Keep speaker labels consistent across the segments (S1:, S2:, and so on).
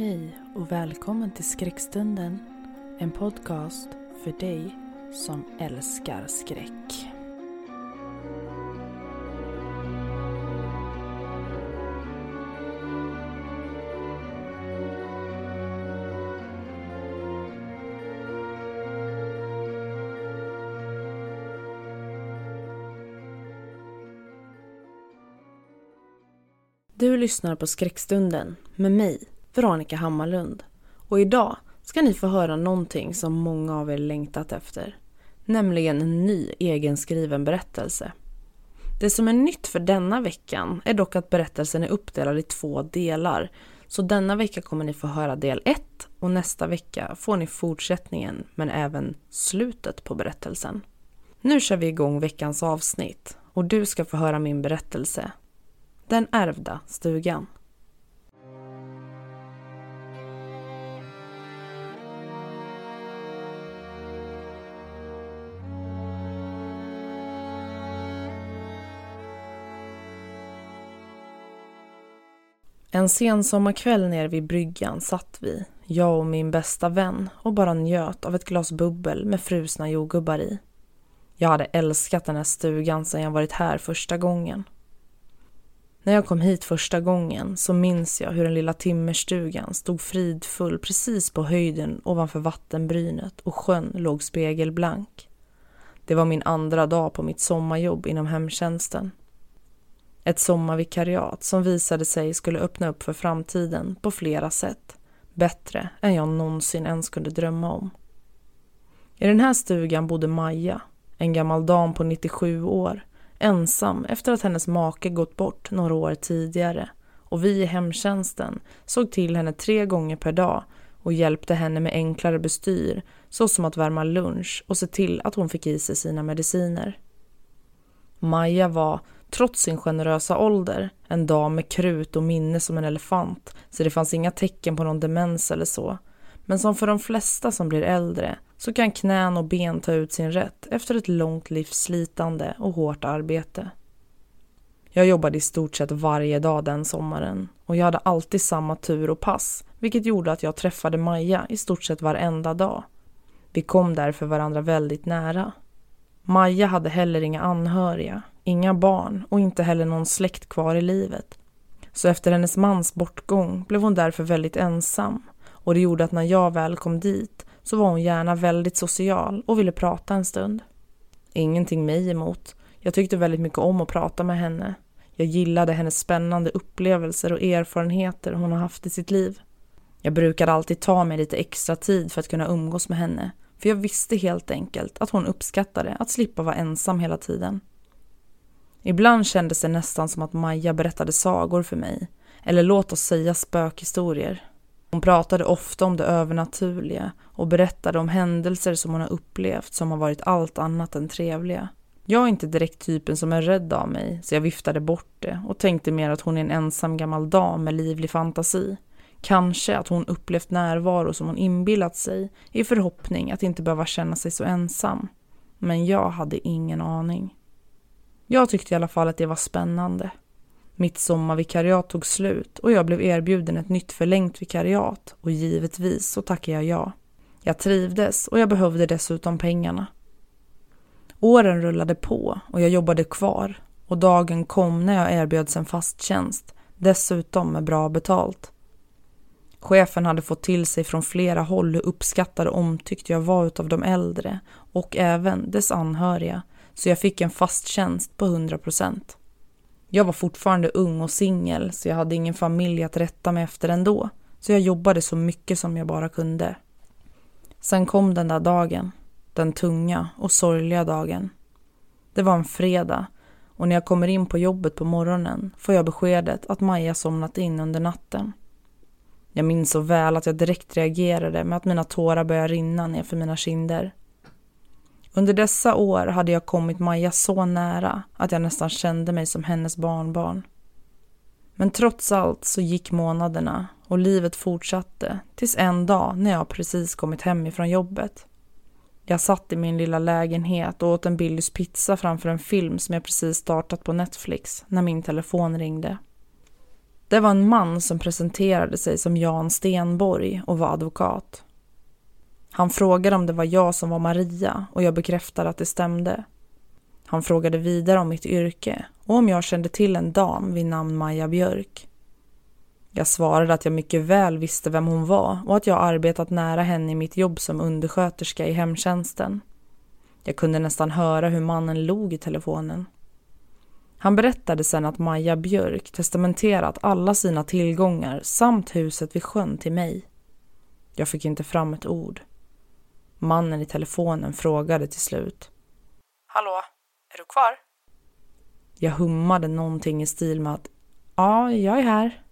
S1: Hej och välkommen till Skräckstunden. En podcast för dig som älskar skräck. Du lyssnar på Skräckstunden med mig, Veronica Hammarlund. Och idag ska ni få höra någonting som många av er längtat efter. Nämligen en ny egenskriven berättelse. Det som är nytt för denna veckan är dock att berättelsen är uppdelad i två delar. Så denna vecka kommer ni få höra del 1 och nästa vecka får ni fortsättningen men även slutet på berättelsen. Nu kör vi igång veckans avsnitt och du ska få höra min berättelse den ärvda stugan. En sen sommarkväll nere vid bryggan satt vi, jag och min bästa vän och bara njöt av ett glas bubbel med frusna jordgubbar i. Jag hade älskat den här stugan sedan jag varit här första gången. När jag kom hit första gången så minns jag hur den lilla timmerstugan stod fridfull precis på höjden ovanför vattenbrynet och sjön låg spegelblank. Det var min andra dag på mitt sommarjobb inom hemtjänsten. Ett sommarvikariat som visade sig skulle öppna upp för framtiden på flera sätt. Bättre än jag någonsin ens kunde drömma om. I den här stugan bodde Maja, en gammal dam på 97 år ensam efter att hennes make gått bort några år tidigare och vi i hemtjänsten såg till henne tre gånger per dag och hjälpte henne med enklare bestyr såsom att värma lunch och se till att hon fick i sig sina mediciner. Maja var, trots sin generösa ålder, en dam med krut och minne som en elefant så det fanns inga tecken på någon demens eller så. Men som för de flesta som blir äldre så kan knän och ben ta ut sin rätt efter ett långt livs slitande och hårt arbete. Jag jobbade i stort sett varje dag den sommaren och jag hade alltid samma tur och pass vilket gjorde att jag träffade Maja i stort sett varenda dag. Vi kom därför varandra väldigt nära. Maja hade heller inga anhöriga, inga barn och inte heller någon släkt kvar i livet. Så efter hennes mans bortgång blev hon därför väldigt ensam och det gjorde att när jag väl kom dit så var hon gärna väldigt social och ville prata en stund. Ingenting mig emot. Jag tyckte väldigt mycket om att prata med henne. Jag gillade hennes spännande upplevelser och erfarenheter hon har haft i sitt liv. Jag brukade alltid ta mig lite extra tid för att kunna umgås med henne, för jag visste helt enkelt att hon uppskattade att slippa vara ensam hela tiden. Ibland kändes det nästan som att Maja berättade sagor för mig, eller låt oss säga spökhistorier. Hon pratade ofta om det övernaturliga och berättade om händelser som hon har upplevt som har varit allt annat än trevliga. Jag är inte direkt typen som är rädd av mig, så jag viftade bort det och tänkte mer att hon är en ensam gammal dam med livlig fantasi. Kanske att hon upplevt närvaro som hon inbillat sig i förhoppning att inte behöva känna sig så ensam. Men jag hade ingen aning. Jag tyckte i alla fall att det var spännande. Mitt sommarvikariat tog slut och jag blev erbjuden ett nytt förlängt vikariat och givetvis så tackade jag ja. Jag trivdes och jag behövde dessutom pengarna. Åren rullade på och jag jobbade kvar och dagen kom när jag erbjöds en fast tjänst, dessutom med bra betalt. Chefen hade fått till sig från flera håll hur uppskattad och omtyckt jag var utav de äldre och även dess anhöriga, så jag fick en fast tjänst på 100 procent. Jag var fortfarande ung och singel så jag hade ingen familj att rätta mig efter ändå. Så jag jobbade så mycket som jag bara kunde. Sen kom den där dagen. Den tunga och sorgliga dagen. Det var en fredag och när jag kommer in på jobbet på morgonen får jag beskedet att Maja somnat in under natten. Jag minns så väl att jag direkt reagerade med att mina tårar började rinna ner för mina kinder. Under dessa år hade jag kommit Maja så nära att jag nästan kände mig som hennes barnbarn. Men trots allt så gick månaderna och livet fortsatte tills en dag när jag precis kommit hem ifrån jobbet. Jag satt i min lilla lägenhet och åt en Billys pizza framför en film som jag precis startat på Netflix när min telefon ringde. Det var en man som presenterade sig som Jan Stenborg och var advokat. Han frågade om det var jag som var Maria och jag bekräftade att det stämde. Han frågade vidare om mitt yrke och om jag kände till en dam vid namn Maja Björk. Jag svarade att jag mycket väl visste vem hon var och att jag arbetat nära henne i mitt jobb som undersköterska i hemtjänsten. Jag kunde nästan höra hur mannen log i telefonen. Han berättade sen att Maja Björk testamenterat alla sina tillgångar samt huset vid sjön till mig. Jag fick inte fram ett ord. Mannen i telefonen frågade till slut.
S2: Hallå, är du kvar?
S1: Jag hummade någonting i stil med att ja, jag är här.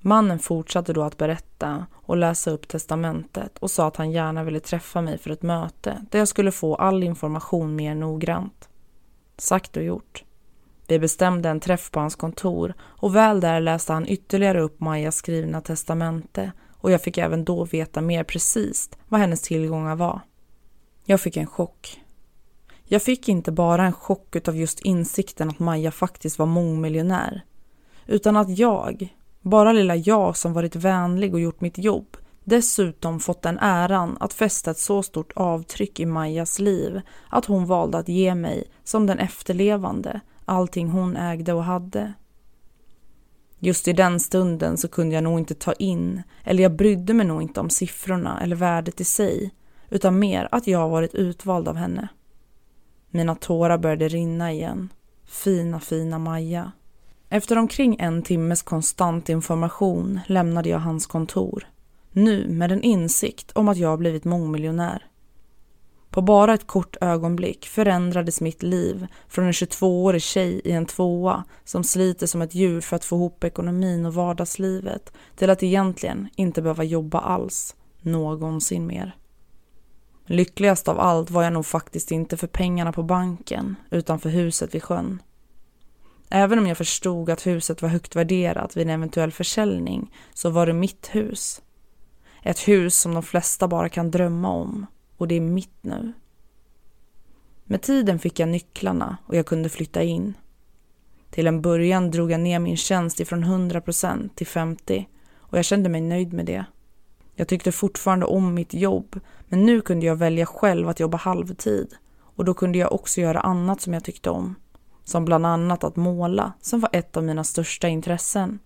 S1: Mannen fortsatte då att berätta och läsa upp testamentet och sa att han gärna ville träffa mig för ett möte där jag skulle få all information mer noggrant. Sagt och gjort. Vi bestämde en träff på hans kontor och väl där läste han ytterligare upp Majas skrivna testamente och jag fick även då veta mer precis vad hennes tillgångar var. Jag fick en chock. Jag fick inte bara en chock av just insikten att Maja faktiskt var mångmiljonär, utan att jag, bara lilla jag som varit vänlig och gjort mitt jobb, dessutom fått den äran att fästa ett så stort avtryck i Majas liv att hon valde att ge mig, som den efterlevande, allting hon ägde och hade. Just i den stunden så kunde jag nog inte ta in, eller jag brydde mig nog inte om siffrorna eller värdet i sig, utan mer att jag varit utvald av henne. Mina tårar började rinna igen. Fina, fina Maja. Efter omkring en timmes konstant information lämnade jag hans kontor. Nu med en insikt om att jag blivit mångmiljonär. På bara ett kort ögonblick förändrades mitt liv från en 22-årig tjej i en tvåa som sliter som ett djur för att få ihop ekonomin och vardagslivet till att egentligen inte behöva jobba alls, någonsin mer. Lyckligast av allt var jag nog faktiskt inte för pengarna på banken utan för huset vid sjön. Även om jag förstod att huset var högt värderat vid en eventuell försäljning så var det mitt hus. Ett hus som de flesta bara kan drömma om och det är mitt nu. Med tiden fick jag nycklarna och jag kunde flytta in. Till en början drog jag ner min tjänst ifrån 100% till 50% och jag kände mig nöjd med det. Jag tyckte fortfarande om mitt jobb men nu kunde jag välja själv att jobba halvtid och då kunde jag också göra annat som jag tyckte om. Som bland annat att måla, som var ett av mina största intressen.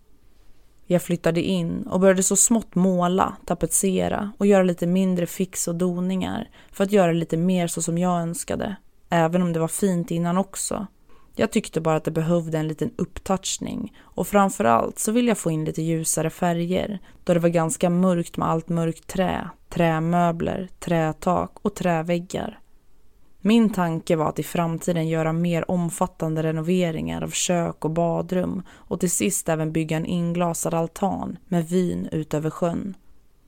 S1: Jag flyttade in och började så smått måla, tapetsera och göra lite mindre fix och doningar för att göra lite mer så som jag önskade. Även om det var fint innan också. Jag tyckte bara att det behövde en liten upptouchning och framförallt så ville jag få in lite ljusare färger då det var ganska mörkt med allt mörkt trä, trämöbler, trätak och träväggar. Min tanke var att i framtiden göra mer omfattande renoveringar av kök och badrum och till sist även bygga en inglasad altan med vyn ut över sjön.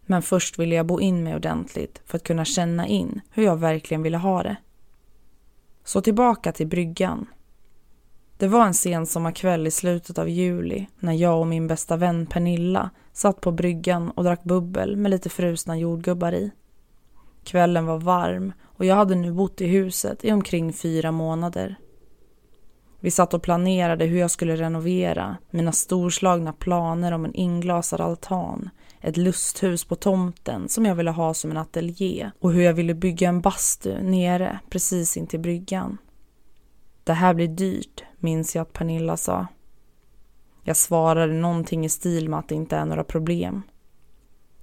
S1: Men först ville jag bo in mig ordentligt för att kunna känna in hur jag verkligen ville ha det. Så tillbaka till bryggan. Det var en sensommarkväll i slutet av juli när jag och min bästa vän Pernilla satt på bryggan och drack bubbel med lite frusna jordgubbar i. Kvällen var varm och jag hade nu bott i huset i omkring fyra månader. Vi satt och planerade hur jag skulle renovera, mina storslagna planer om en inglasad altan, ett lusthus på tomten som jag ville ha som en ateljé och hur jag ville bygga en bastu nere precis intill bryggan. Det här blir dyrt, minns jag att Pernilla sa. Jag svarade någonting i stil med att det inte är några problem.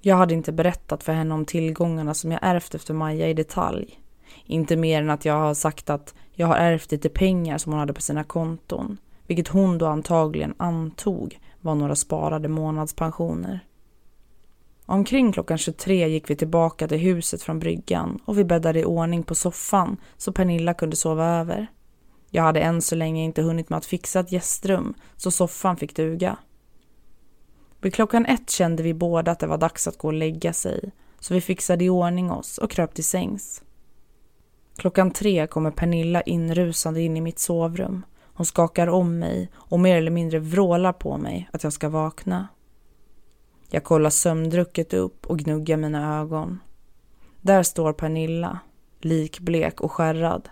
S1: Jag hade inte berättat för henne om tillgångarna som jag ärvt efter Maja i detalj. Inte mer än att jag har sagt att jag har ärvt lite pengar som hon hade på sina konton, vilket hon då antagligen antog var några sparade månadspensioner. Omkring klockan 23 gick vi tillbaka till huset från bryggan och vi bäddade i ordning på soffan så Pernilla kunde sova över. Jag hade än så länge inte hunnit med att fixa ett gästrum, så soffan fick duga. Vid klockan ett kände vi båda att det var dags att gå och lägga sig, så vi fixade i ordning oss och kröp till sängs. Klockan tre kommer Pernilla inrusande in i mitt sovrum. Hon skakar om mig och mer eller mindre vrålar på mig att jag ska vakna. Jag kollar sömndrucket upp och gnuggar mina ögon. Där står Pernilla, likblek och skärrad.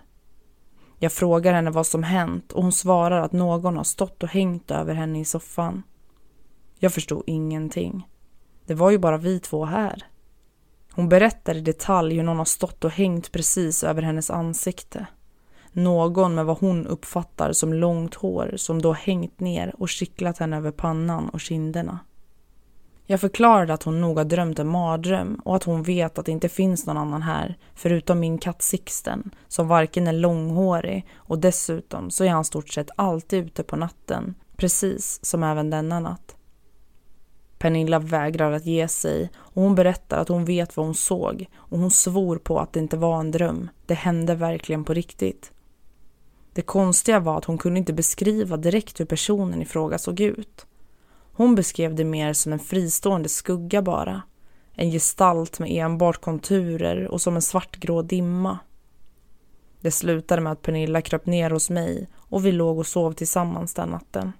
S1: Jag frågar henne vad som hänt och hon svarar att någon har stått och hängt över henne i soffan. Jag förstod ingenting. Det var ju bara vi två här. Hon berättar i detalj hur någon har stått och hängt precis över hennes ansikte. Någon med vad hon uppfattar som långt hår som då hängt ner och skicklat henne över pannan och kinderna. Jag förklarade att hon nog har drömt en mardröm och att hon vet att det inte finns någon annan här förutom min katt Sixten som varken är långhårig och dessutom så är han stort sett alltid ute på natten, precis som även denna natt. Pernilla vägrar att ge sig och hon berättar att hon vet vad hon såg och hon svor på att det inte var en dröm. Det hände verkligen på riktigt. Det konstiga var att hon kunde inte beskriva direkt hur personen i fråga såg ut. Hon beskrev det mer som en fristående skugga bara. En gestalt med enbart konturer och som en svartgrå dimma. Det slutade med att Pernilla kröp ner hos mig och vi låg och sov tillsammans den natten.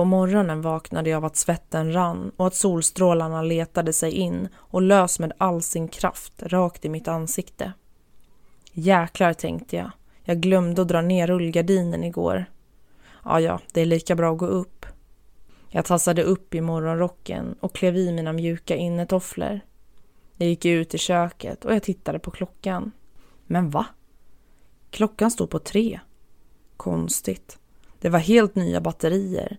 S1: På morgonen vaknade jag av att svetten rann och att solstrålarna letade sig in och lös med all sin kraft rakt i mitt ansikte. Jäklar, tänkte jag. Jag glömde att dra ner rullgardinen igår. Ja, ja, det är lika bra att gå upp. Jag tassade upp i morgonrocken och klev i mina mjuka innetofflor. Jag gick ut i köket och jag tittade på klockan. Men va? Klockan stod på tre. Konstigt. Det var helt nya batterier,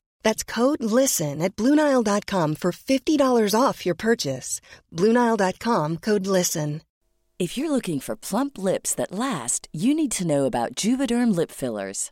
S3: That's code LISTEN at Bluenile.com for $50 off your purchase. Bluenile.com code LISTEN.
S4: If you're looking for plump lips that last, you need to know about Juvederm lip fillers.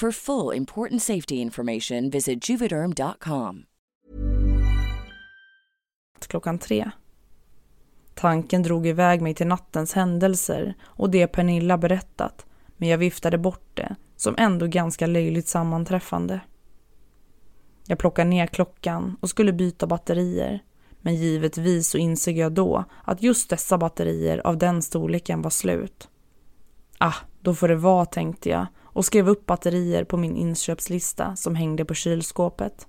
S4: For full important safety information, visit juvederm.com.
S1: klockan tre. Tanken drog iväg mig till nattens händelser och det Pernilla berättat, men jag viftade bort det som ändå ganska löjligt sammanträffande. Jag plockade ner klockan och skulle byta batterier, men givetvis så insåg jag då att just dessa batterier av den storleken var slut. Ah, då får det vara, tänkte jag och skrev upp batterier på min inköpslista som hängde på kylskåpet.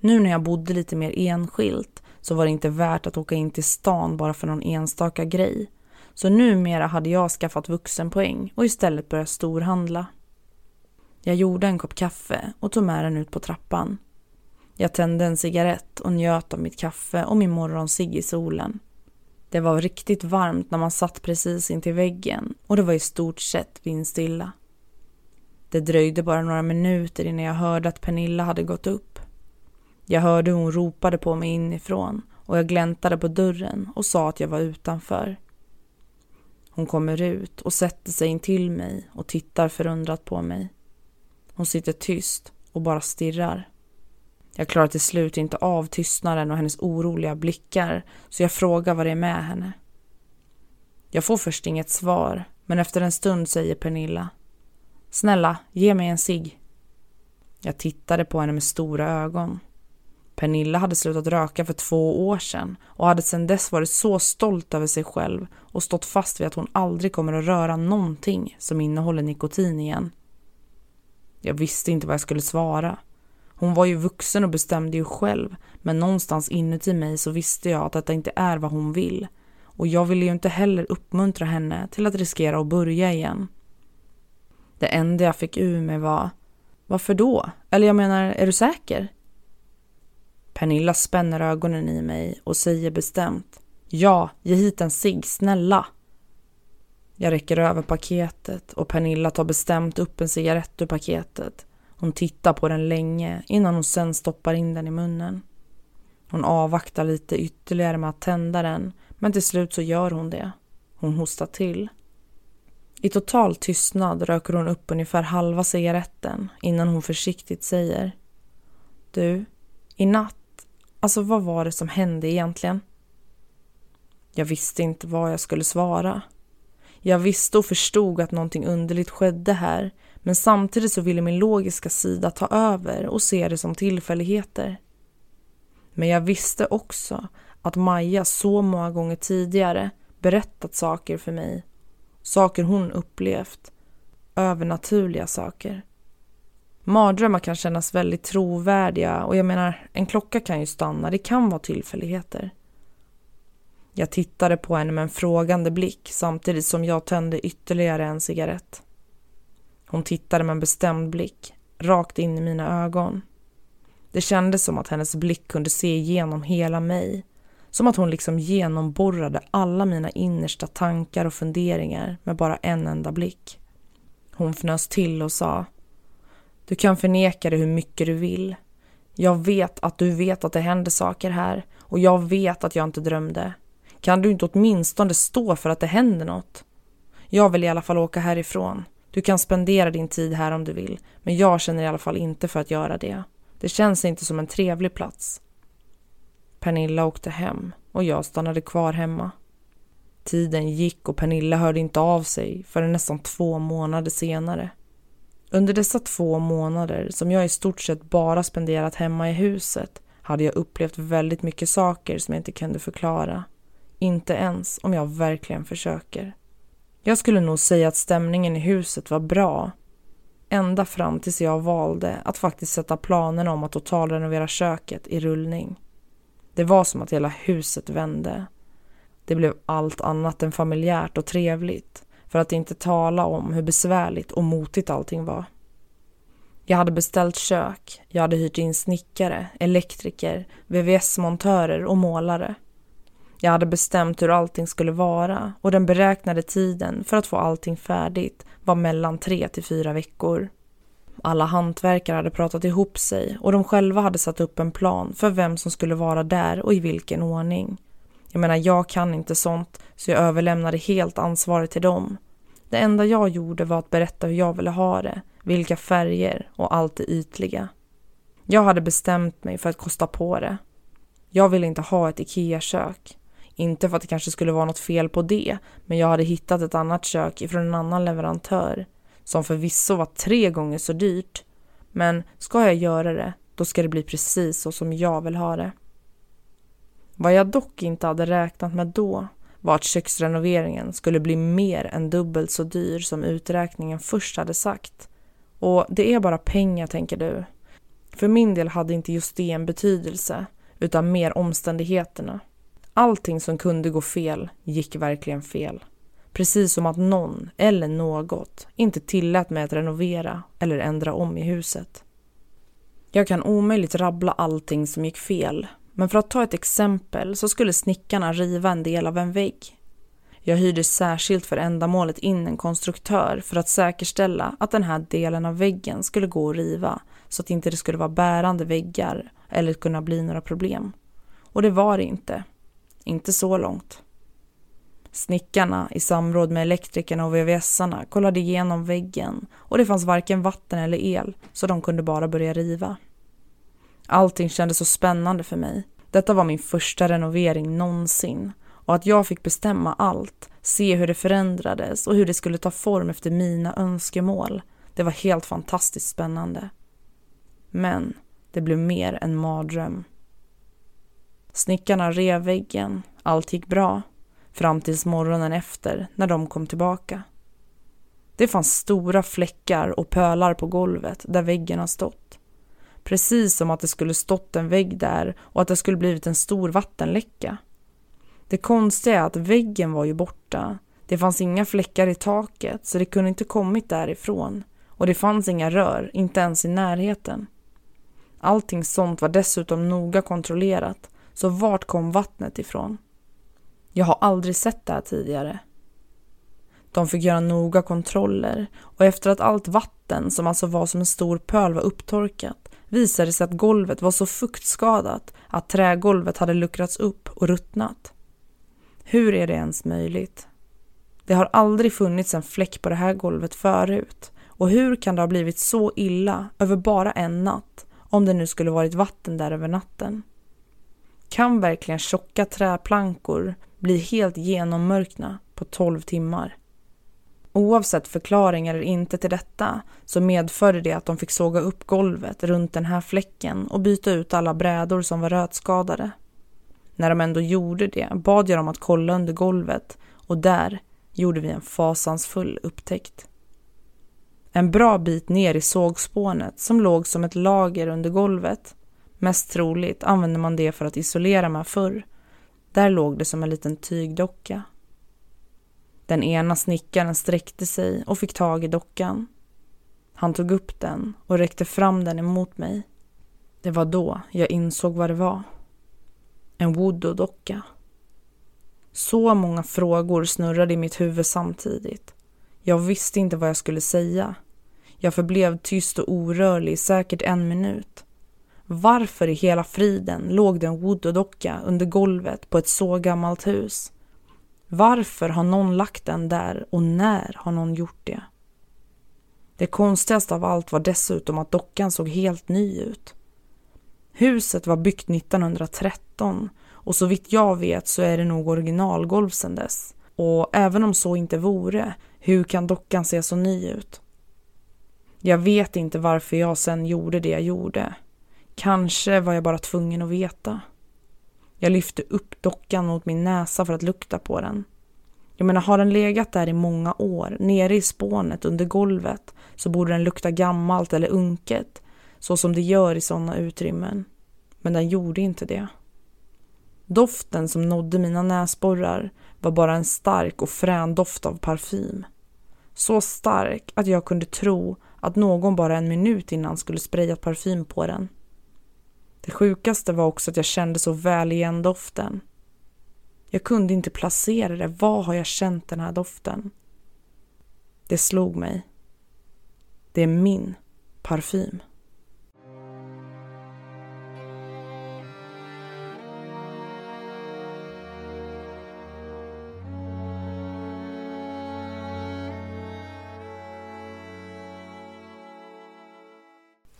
S1: Nu när jag bodde lite mer enskilt så var det inte värt att åka in till stan bara för någon enstaka grej. Så numera hade jag skaffat vuxenpoäng och istället börjat storhandla. Jag gjorde en kopp kaffe och tog med den ut på trappan. Jag tände en cigarett och njöt av mitt kaffe och min morgonsigg i solen. Det var riktigt varmt när man satt precis intill väggen och det var i stort sett vindstilla. Det dröjde bara några minuter innan jag hörde att Pernilla hade gått upp. Jag hörde hur hon ropade på mig inifrån och jag gläntade på dörren och sa att jag var utanför. Hon kommer ut och sätter sig in till mig och tittar förundrat på mig. Hon sitter tyst och bara stirrar. Jag klarar till slut inte av tystnaden och hennes oroliga blickar så jag frågar vad det är med henne. Jag får först inget svar, men efter en stund säger Pernilla Snälla, ge mig en cigg. Jag tittade på henne med stora ögon. Pernilla hade slutat röka för två år sedan och hade sedan dess varit så stolt över sig själv och stått fast vid att hon aldrig kommer att röra någonting som innehåller nikotin igen. Jag visste inte vad jag skulle svara. Hon var ju vuxen och bestämde ju själv, men någonstans inuti mig så visste jag att detta inte är vad hon vill. Och jag ville ju inte heller uppmuntra henne till att riskera att börja igen. Det enda jag fick ur mig var Varför då? Eller jag menar, är du säker? Pernilla spänner ögonen i mig och säger bestämt Ja, ge hit en cigg, snälla. Jag räcker över paketet och Pernilla tar bestämt upp en cigarett ur paketet. Hon tittar på den länge innan hon sen stoppar in den i munnen. Hon avvaktar lite ytterligare med att tända den men till slut så gör hon det. Hon hostar till. I total tystnad röker hon upp ungefär halva cigaretten innan hon försiktigt säger Du, i natt, alltså vad var det som hände egentligen? Jag visste inte vad jag skulle svara. Jag visste och förstod att någonting underligt skedde här men samtidigt så ville min logiska sida ta över och se det som tillfälligheter. Men jag visste också att Maja så många gånger tidigare berättat saker för mig. Saker hon upplevt. Övernaturliga saker. Mardrömmar kan kännas väldigt trovärdiga och jag menar, en klocka kan ju stanna. Det kan vara tillfälligheter. Jag tittade på henne med en frågande blick samtidigt som jag tände ytterligare en cigarett. Hon tittade med en bestämd blick, rakt in i mina ögon. Det kändes som att hennes blick kunde se igenom hela mig. Som att hon liksom genomborrade alla mina innersta tankar och funderingar med bara en enda blick. Hon fnös till och sa Du kan förneka det hur mycket du vill. Jag vet att du vet att det händer saker här och jag vet att jag inte drömde. Kan du inte åtminstone stå för att det händer något? Jag vill i alla fall åka härifrån. Du kan spendera din tid här om du vill, men jag känner i alla fall inte för att göra det. Det känns inte som en trevlig plats. Pernilla åkte hem och jag stannade kvar hemma. Tiden gick och Pernilla hörde inte av sig förrän nästan två månader senare. Under dessa två månader, som jag i stort sett bara spenderat hemma i huset, hade jag upplevt väldigt mycket saker som jag inte kunde förklara. Inte ens om jag verkligen försöker. Jag skulle nog säga att stämningen i huset var bra. Ända fram tills jag valde att faktiskt sätta planerna om att totalrenovera köket i rullning. Det var som att hela huset vände. Det blev allt annat än familjärt och trevligt för att inte tala om hur besvärligt och motigt allting var. Jag hade beställt kök, jag hade hyrt in snickare, elektriker, VVS-montörer och målare. Jag hade bestämt hur allting skulle vara och den beräknade tiden för att få allting färdigt var mellan tre till fyra veckor. Alla hantverkare hade pratat ihop sig och de själva hade satt upp en plan för vem som skulle vara där och i vilken ordning. Jag menar, jag kan inte sånt så jag överlämnade helt ansvaret till dem. Det enda jag gjorde var att berätta hur jag ville ha det, vilka färger och allt det ytliga. Jag hade bestämt mig för att kosta på det. Jag ville inte ha ett IKEA-kök. Inte för att det kanske skulle vara något fel på det, men jag hade hittat ett annat kök ifrån en annan leverantör som förvisso var tre gånger så dyrt. Men ska jag göra det, då ska det bli precis så som jag vill ha det. Vad jag dock inte hade räknat med då var att köksrenoveringen skulle bli mer än dubbelt så dyr som uträkningen först hade sagt. Och det är bara pengar, tänker du. För min del hade inte just det en betydelse, utan mer omständigheterna. Allting som kunde gå fel gick verkligen fel. Precis som att någon eller något inte tillät mig att renovera eller ändra om i huset. Jag kan omöjligt rabbla allting som gick fel, men för att ta ett exempel så skulle snickarna riva en del av en vägg. Jag hyrde särskilt för ändamålet in en konstruktör för att säkerställa att den här delen av väggen skulle gå att riva så att inte det skulle vara bärande väggar eller kunna bli några problem. Och det var det inte. Inte så långt. Snickarna i samråd med elektrikerna och VVS-arna kollade igenom väggen och det fanns varken vatten eller el så de kunde bara börja riva. Allting kändes så spännande för mig. Detta var min första renovering någonsin och att jag fick bestämma allt, se hur det förändrades och hur det skulle ta form efter mina önskemål. Det var helt fantastiskt spännande. Men det blev mer en mardröm. Snickarna rev väggen, allt gick bra, fram tills morgonen efter när de kom tillbaka. Det fanns stora fläckar och pölar på golvet där väggen har stått. Precis som att det skulle stått en vägg där och att det skulle blivit en stor vattenläcka. Det konstiga är att väggen var ju borta. Det fanns inga fläckar i taket så det kunde inte kommit därifrån. Och det fanns inga rör, inte ens i närheten. Allting sånt var dessutom noga kontrollerat, så vart kom vattnet ifrån? Jag har aldrig sett det här tidigare. De fick göra noga kontroller och efter att allt vatten, som alltså var som en stor pöl, var upptorkat visade det sig att golvet var så fuktskadat att trägolvet hade luckrats upp och ruttnat. Hur är det ens möjligt? Det har aldrig funnits en fläck på det här golvet förut och hur kan det ha blivit så illa över bara en natt om det nu skulle varit vatten där över natten? Kan verkligen tjocka träplankor blir helt genommörkna på 12 timmar? Oavsett förklaring eller inte till detta så medförde det att de fick såga upp golvet runt den här fläcken och byta ut alla brädor som var rötskadade. När de ändå gjorde det bad jag dem att kolla under golvet och där gjorde vi en fasansfull upptäckt. En bra bit ner i sågspånet som låg som ett lager under golvet. Mest troligt använde man det för att isolera med förr. Där låg det som en liten tygdocka. Den ena snickaren sträckte sig och fick tag i dockan. Han tog upp den och räckte fram den emot mig. Det var då jag insåg vad det var. En voodoo-docka. Så många frågor snurrade i mitt huvud samtidigt. Jag visste inte vad jag skulle säga. Jag förblev tyst och orörlig i säkert en minut. Varför i hela friden låg det en voodoo-docka under golvet på ett så gammalt hus? Varför har någon lagt den där och när har någon gjort det? Det konstigaste av allt var dessutom att dockan såg helt ny ut. Huset var byggt 1913 och så vitt jag vet så är det nog originalgolv sedan dess. Och även om så inte vore, hur kan dockan se så ny ut? Jag vet inte varför jag sen gjorde det jag gjorde. Kanske var jag bara tvungen att veta. Jag lyfte upp dockan mot min näsa för att lukta på den. Jag menar, har den legat där i många år, nere i spånet under golvet, så borde den lukta gammalt eller unket, så som det gör i sådana utrymmen. Men den gjorde inte det. Doften som nådde mina näsborrar var bara en stark och frän doft av parfym. Så stark att jag kunde tro att någon bara en minut innan skulle sprayat parfym på den. Det sjukaste var också att jag kände så väl igen doften. Jag kunde inte placera det. Var har jag känt den här doften? Det slog mig. Det är min parfym.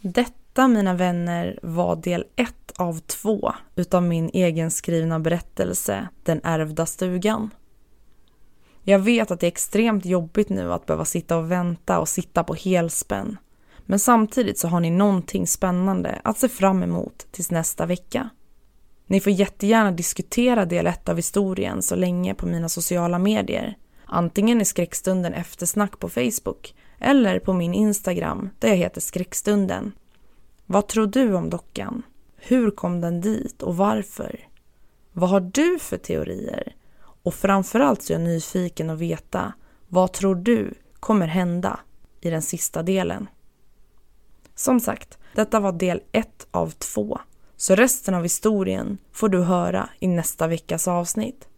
S1: Detta, detta mina vänner, var del ett av två utav min egenskrivna berättelse Den ärvda stugan. Jag vet att det är extremt jobbigt nu att behöva sitta och vänta och sitta på helspänn. Men samtidigt så har ni någonting spännande att se fram emot tills nästa vecka. Ni får jättegärna diskutera del ett av historien så länge på mina sociala medier. Antingen i skräckstunden eftersnack på Facebook eller på min Instagram där jag heter skräckstunden. Vad tror du om dockan? Hur kom den dit och varför? Vad har du för teorier? Och framförallt så är jag nyfiken att veta vad tror du kommer hända i den sista delen? Som sagt, detta var del ett av två. Så resten av historien får du höra i nästa veckas avsnitt.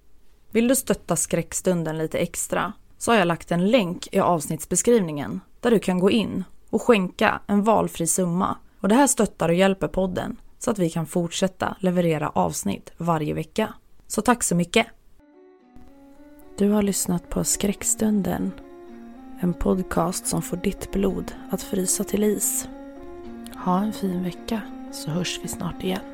S1: Vill du stötta skräckstunden lite extra så har jag lagt en länk i avsnittsbeskrivningen där du kan gå in och skänka en valfri summa. Och det här stöttar och hjälper podden så att vi kan fortsätta leverera avsnitt varje vecka. Så tack så mycket! Du har lyssnat på Skräckstunden. En podcast som får ditt blod att frysa till is. Ha en fin vecka så hörs vi snart igen.